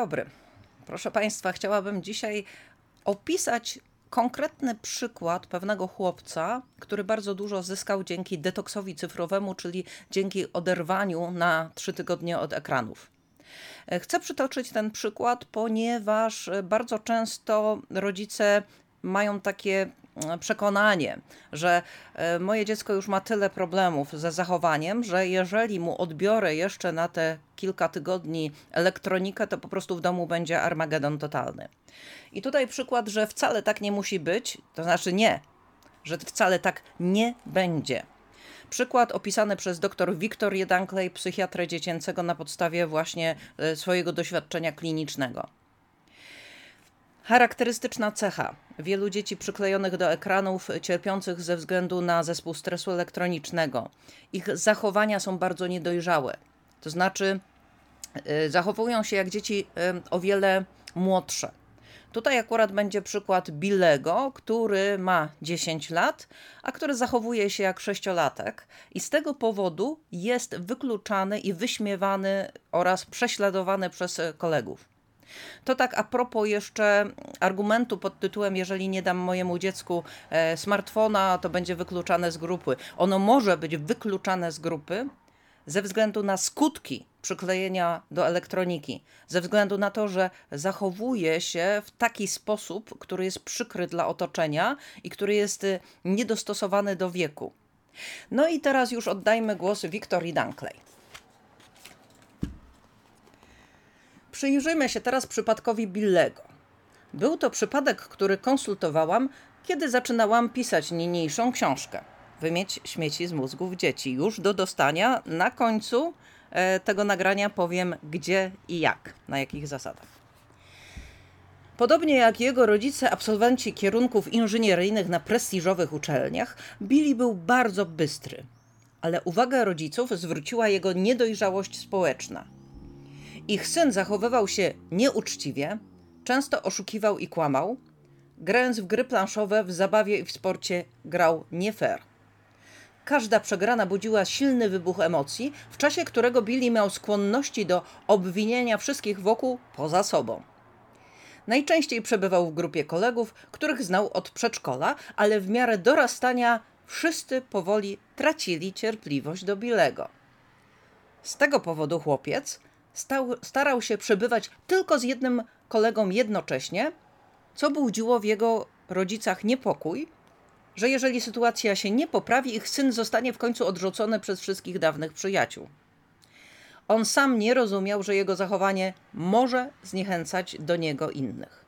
dobry. Proszę Państwa, chciałabym dzisiaj opisać konkretny przykład pewnego chłopca, który bardzo dużo zyskał dzięki detoksowi cyfrowemu, czyli dzięki oderwaniu na trzy tygodnie od ekranów. Chcę przytoczyć ten przykład, ponieważ bardzo często rodzice mają takie przekonanie, że e, moje dziecko już ma tyle problemów ze zachowaniem, że jeżeli mu odbiorę jeszcze na te kilka tygodni elektronikę, to po prostu w domu będzie Armagedon totalny. I tutaj przykład, że wcale tak nie musi być, to znaczy nie, że wcale tak nie będzie. Przykład opisany przez dr Wiktor Jedanklej, psychiatrę dziecięcego na podstawie właśnie e, swojego doświadczenia klinicznego. Charakterystyczna cecha wielu dzieci przyklejonych do ekranów, cierpiących ze względu na zespół stresu elektronicznego. Ich zachowania są bardzo niedojrzałe. To znaczy, y, zachowują się jak dzieci y, o wiele młodsze. Tutaj akurat będzie przykład Billego, który ma 10 lat, a który zachowuje się jak sześciolatek i z tego powodu jest wykluczany i wyśmiewany oraz prześladowany przez kolegów. To tak a propos jeszcze argumentu pod tytułem, jeżeli nie dam mojemu dziecku e, smartfona, to będzie wykluczane z grupy. Ono może być wykluczane z grupy ze względu na skutki przyklejenia do elektroniki, ze względu na to, że zachowuje się w taki sposób, który jest przykry dla otoczenia i który jest e, niedostosowany do wieku. No i teraz już oddajmy głos Wiktorii Dunkley. Przyjrzyjmy się teraz przypadkowi Billego. Był to przypadek, który konsultowałam, kiedy zaczynałam pisać niniejszą książkę. Wymieć śmieci z mózgów dzieci. Już do dostania. Na końcu e, tego nagrania powiem gdzie i jak, na jakich zasadach. Podobnie jak jego rodzice, absolwenci kierunków inżynieryjnych na prestiżowych uczelniach, Billy był bardzo bystry. Ale uwagę rodziców zwróciła jego niedojrzałość społeczna – ich syn zachowywał się nieuczciwie, często oszukiwał i kłamał. Grając w gry planszowe, w zabawie i w sporcie grał nie fair. Każda przegrana budziła silny wybuch emocji, w czasie którego Billy miał skłonności do obwinienia wszystkich wokół poza sobą. Najczęściej przebywał w grupie kolegów, których znał od przedszkola, ale w miarę dorastania wszyscy powoli tracili cierpliwość do Billego. Z tego powodu chłopiec, stał, starał się przebywać tylko z jednym kolegą jednocześnie, co budziło w jego rodzicach niepokój, że jeżeli sytuacja się nie poprawi, ich syn zostanie w końcu odrzucony przez wszystkich dawnych przyjaciół. On sam nie rozumiał, że jego zachowanie może zniechęcać do niego innych.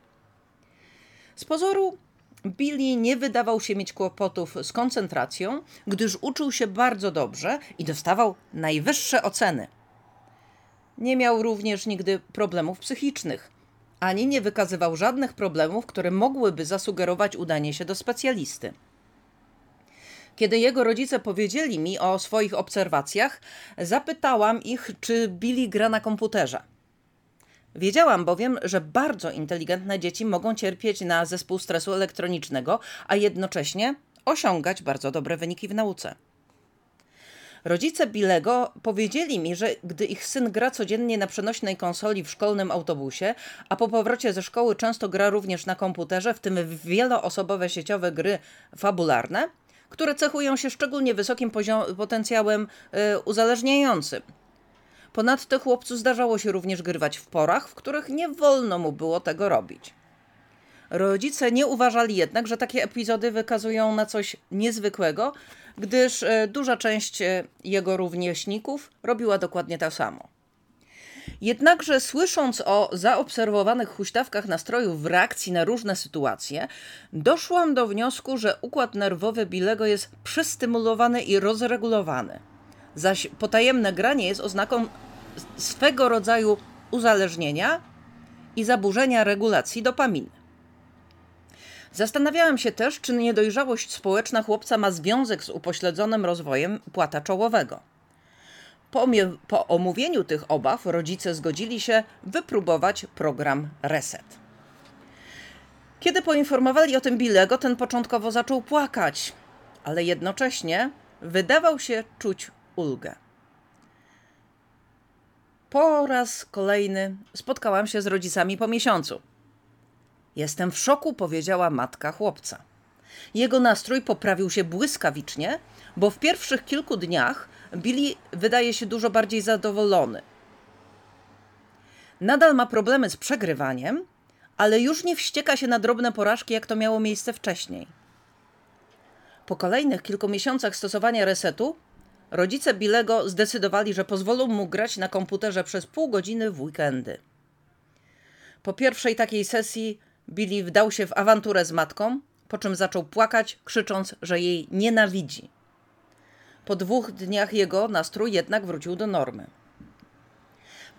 Z pozoru Billy nie wydawał się mieć kłopotów z koncentracją, gdyż uczył się bardzo dobrze i dostawał najwyższe oceny. Nie miał również nigdy problemów psychicznych, ani nie wykazywał żadnych problemów, które mogłyby zasugerować udanie się do specjalisty. Kiedy jego rodzice powiedzieli mi o swoich obserwacjach, zapytałam ich, czy Billy gra na komputerze. Wiedziałam bowiem, że bardzo inteligentne dzieci mogą cierpieć na zespół stresu elektronicznego, a jednocześnie osiągać bardzo dobre wyniki w nauce. Rodzice Bilego powiedzieli mi, że gdy ich syn gra codziennie na przenośnej konsoli w szkolnym autobusie, a po powrocie ze szkoły często gra również na komputerze, w tym w wieloosobowe sieciowe gry fabularne, które cechują się szczególnie wysokim potencjałem y, uzależniającym. Ponadto chłopcu zdarzało się również grywać w porach, w których nie wolno mu było tego robić. Rodzice nie uważali jednak, że takie epizody wykazują na coś niezwykłego, gdyż e, duża część e, jego rówieśników robiła dokładnie to samo. Jednakże słysząc o zaobserwowanych huśtawkach nastrojów w reakcji na różne sytuacje, doszłam do wniosku, że układ nerwowy Bilego jest przestymulowany i rozregulowany. Zaś potajemne granie jest oznaką swego rodzaju uzależnienia i zaburzenia regulacji dopaminy. Zastanawiałem się też, czy niedojrzałość społeczna chłopca ma związek z upośledzonym rozwojem płata czołowego. Po, po omówieniu tych obaw rodzice zgodzili się wypróbować program Reset. Kiedy poinformowali o tym Billego, ten początkowo zaczął płakać, ale jednocześnie wydawał się czuć ulgę. Po raz kolejny spotkałam się z rodzicami po miesiącu. Jestem w szoku, powiedziała matka chłopca. Jego nastrój poprawił się błyskawicznie, bo w pierwszych kilku dniach Billy wydaje się dużo bardziej zadowolony. Nadal ma problemy z przegrywaniem, ale już nie wścieka się na drobne porażki, jak to miało miejsce wcześniej. Po kolejnych kilku miesiącach stosowania resetu, rodzice Bilego zdecydowali, że pozwolą mu grać na komputerze przez pół godziny w weekendy. Po pierwszej takiej sesji Billy wdał się w awanturę z matką, po czym zaczął płakać, krzycząc, że jej nienawidzi. Po dwóch dniach jego nastrój jednak wrócił do normy.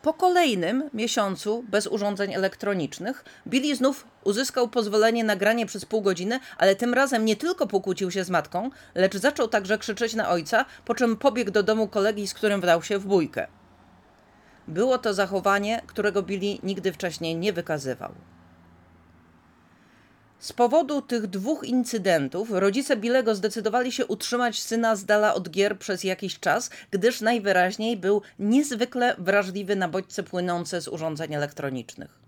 Po kolejnym miesiącu bez urządzeń elektronicznych Billy znów uzyskał pozwolenie na granie przez pół godziny, ale tym razem nie tylko pokłócił się z matką, lecz zaczął także krzyczeć na ojca, po czym pobiegł do domu kolegi, z którym wdał się w bójkę. Było to zachowanie, którego Billy nigdy wcześniej nie wykazywał. Z powodu tych dwóch incydentów rodzice Bilego zdecydowali się utrzymać syna z dala od gier przez jakiś czas, gdyż najwyraźniej był niezwykle wrażliwy na bodźce płynące z urządzeń elektronicznych.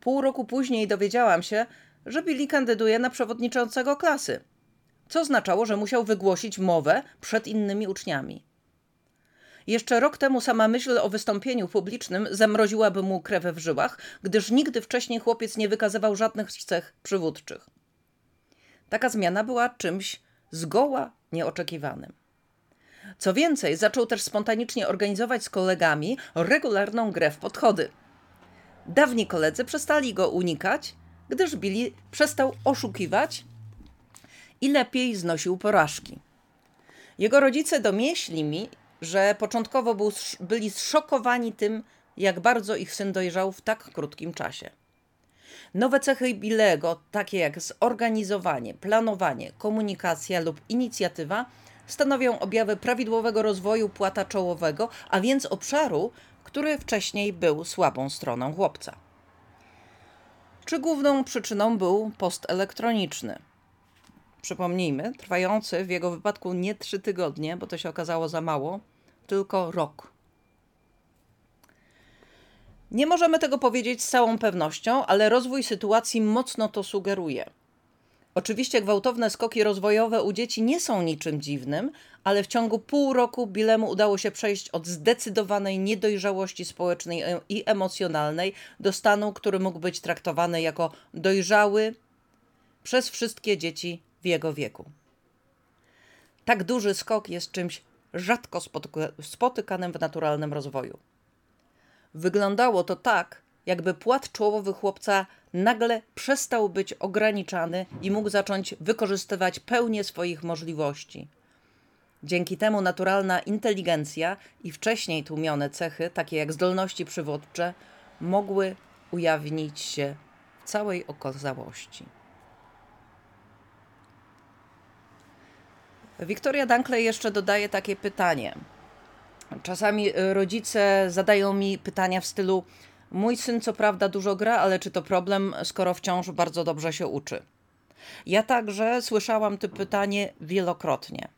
Pół roku później dowiedziałam się, że Billy kandyduje na przewodniczącego klasy, co oznaczało, że musiał wygłosić mowę przed innymi uczniami. Jeszcze rok temu sama myśl o wystąpieniu publicznym zamroziłaby mu krew w żyłach, gdyż nigdy wcześniej chłopiec nie wykazywał żadnych cech przywódczych. Taka zmiana była czymś zgoła nieoczekiwanym. Co więcej, zaczął też spontanicznie organizować z kolegami regularną grę w podchody. Dawni koledzy przestali go unikać, gdyż Billy przestał oszukiwać i lepiej znosił porażki. Jego rodzice domieśli mi, że początkowo był, byli zszokowani tym, jak bardzo ich syn dojrzał w tak krótkim czasie. Nowe cechy Bilego, takie jak zorganizowanie, planowanie, komunikacja lub inicjatywa, stanowią objawy prawidłowego rozwoju płata czołowego, a więc obszaru, który wcześniej był słabą stroną chłopca. Czy główną przyczyną był post elektroniczny? Przypomnijmy, trwający w jego wypadku nie trzy tygodnie, bo to się okazało za mało, tylko rok. Nie możemy tego powiedzieć z całą pewnością, ale rozwój sytuacji mocno to sugeruje. Oczywiście gwałtowne skoki rozwojowe u dzieci nie są niczym dziwnym, ale w ciągu pół roku Bilemu udało się przejść od zdecydowanej niedojrzałości społecznej i emocjonalnej do stanu, który mógł być traktowany jako dojrzały przez wszystkie dzieci w jego wieku. Tak duży skok jest czymś rzadko spotykanym w naturalnym rozwoju. Wyglądało to tak, jakby płat czołowy chłopca nagle przestał być ograniczany i mógł zacząć wykorzystywać pełnię swoich możliwości. Dzięki temu naturalna inteligencja i wcześniej tłumione cechy, takie jak zdolności przywódcze, mogły ujawnić się w całej okazałości. Wiktoria Dunkley jeszcze dodaje takie pytanie. Czasami rodzice zadają mi pytania w stylu: Mój syn co prawda dużo gra, ale czy to problem, skoro wciąż bardzo dobrze się uczy? Ja także słyszałam to pytanie wielokrotnie.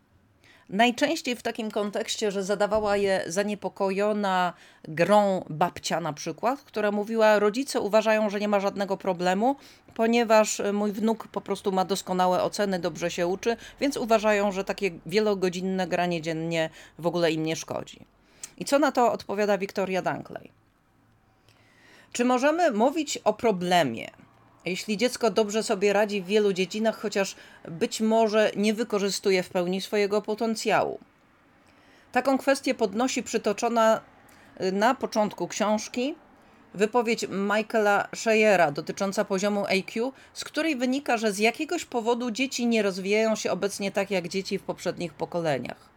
Najczęściej w takim kontekście, że zadawała je zaniepokojona grą babcia na przykład, która mówiła: Rodzice uważają, że nie ma żadnego problemu, ponieważ mój wnuk po prostu ma doskonałe oceny, dobrze się uczy, więc uważają, że takie wielogodzinne granie dziennie w ogóle im nie szkodzi. I co na to odpowiada Victoria Dunkley? Czy możemy mówić o problemie, jeśli dziecko dobrze sobie radzi w wielu dziedzinach, chociaż być może nie wykorzystuje w pełni swojego potencjału. Taką kwestię podnosi przytoczona y, na początku książki wypowiedź Michaela Shayera dotycząca poziomu IQ, z której wynika, że z jakiegoś powodu dzieci nie rozwijają się obecnie tak jak dzieci w poprzednich pokoleniach.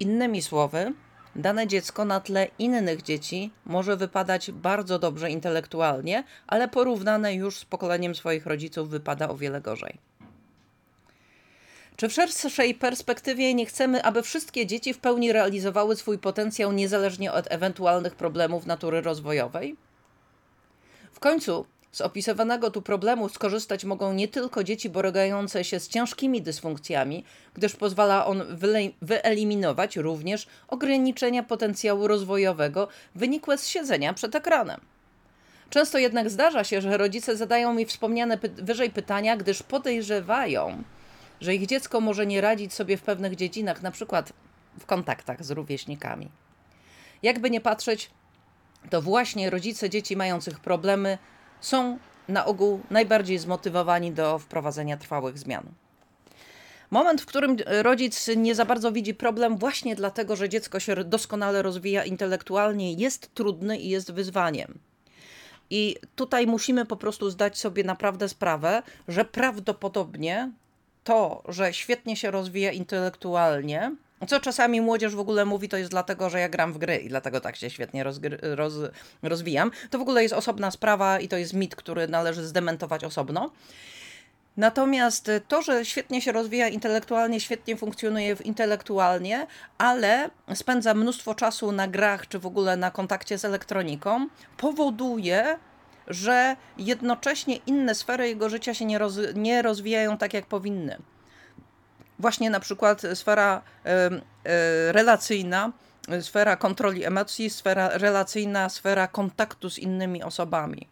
Innymi słowy, Dane dziecko na tle innych dzieci może wypadać bardzo dobrze intelektualnie, ale porównane już z pokoleniem swoich rodziców wypada o wiele gorzej. Czy w szerszej perspektywie nie chcemy, aby wszystkie dzieci w pełni realizowały swój potencjał niezależnie od ewentualnych problemów natury rozwojowej? W końcu Z opisywanego tu problemu skorzystać mogą nie tylko dzieci borykające się z ciężkimi dysfunkcjami, gdyż pozwala on wyeliminować również ograniczenia potencjału rozwojowego wynikłe z siedzenia przed ekranem. Często jednak zdarza się, że rodzice zadają mi wspomniane py wyżej pytania, gdyż podejrzewają, że ich dziecko może nie radzić sobie w pewnych dziedzinach, na przykład w kontaktach z rówieśnikami. Jakby nie patrzeć, to właśnie rodzice dzieci mających problemy są na ogół najbardziej zmotywowani do wprowadzenia trwałych zmian. Moment, w którym rodzic nie za bardzo widzi problem, właśnie dlatego, że dziecko się doskonale rozwija intelektualnie, jest trudny i jest wyzwaniem. I tutaj musimy po prostu zdać sobie naprawdę sprawę, że prawdopodobnie to, że świetnie się rozwija intelektualnie, co czasami młodzież w ogóle mówi, to jest dlatego, że ja gram w gry i dlatego tak się świetnie roz, rozwijam. To w ogóle jest osobna sprawa i to jest mit, który należy zdementować osobno. Natomiast to, że świetnie się rozwija intelektualnie, świetnie funkcjonuje intelektualnie, ale spędza mnóstwo czasu na grach czy w ogóle na kontakcie z elektroniką, powoduje, że jednocześnie inne sfery jego życia się nie, roz, nie rozwijają tak, jak powinny właśnie na przykład sfera e, relacyjna, sfera kontroli emocji, sfera relacyjna, sfera kontaktu z innymi osobami.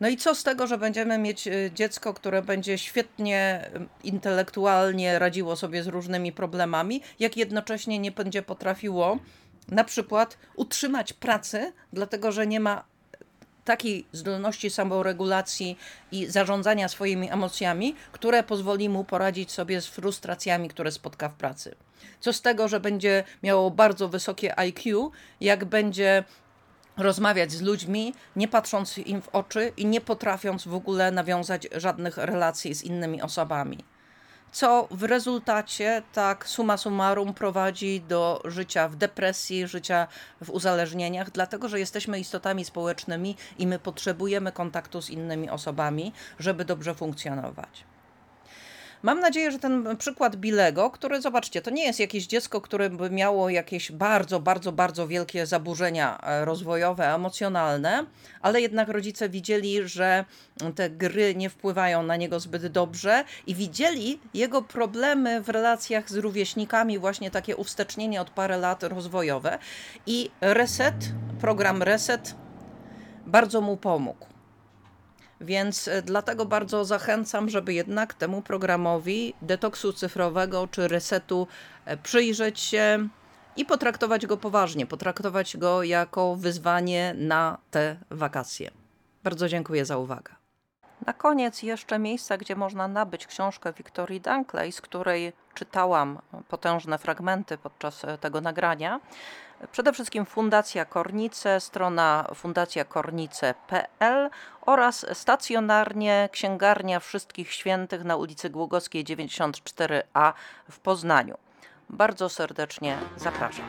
No i co z tego, że będziemy mieć e, dziecko, które będzie świetnie intelektualnie radziło sobie z różnymi problemami, jak jednocześnie nie będzie potrafiło na przykład utrzymać pracy, dlatego że nie ma takiej zdolności samoregulacji i zarządzania swoimi emocjami, które pozwoli mu poradzić sobie z frustracjami, które spotka w pracy. Co z tego, że będzie miało bardzo wysokie IQ, jak będzie rozmawiać z ludźmi, nie patrząc im w oczy i nie potrafiąc w ogóle nawiązać żadnych relacji z innymi osobami co w rezultacie, tak summa summarum, prowadzi do życia w depresji, życia w uzależnieniach, dlatego że jesteśmy istotami społecznymi i my potrzebujemy kontaktu z innymi osobami, żeby dobrze funkcjonować. Mam nadzieję, że ten przykład Bilego, który zobaczcie, to nie jest jakieś dziecko, które by miało jakieś bardzo, bardzo, bardzo wielkie zaburzenia e, rozwojowe, emocjonalne, ale jednak rodzice widzieli, że te gry nie wpływają na niego zbyt dobrze i widzieli jego problemy w relacjach z rówieśnikami, właśnie takie uwstecznienie od parę lat rozwojowe i Reset, program Reset bardzo mu pomógł. Więc e, dlatego bardzo zachęcam, żeby jednak temu programowi detoksu cyfrowego czy resetu e, przyjrzeć się i potraktować go poważnie, potraktować go jako wyzwanie na te wakacje. Bardzo dziękuję za uwagę. Na koniec jeszcze miejsca, gdzie można nabyć książkę Wiktorii Dunkley, z której czytałam potężne fragmenty podczas e, tego nagrania. Przede wszystkim Fundacja Kornice, strona fundacjakornice.pl oraz stacjonarnie księgarnia Wszystkich Świętych na ulicy Głogowskiej 94a w Poznaniu. Bardzo serdecznie zapraszam.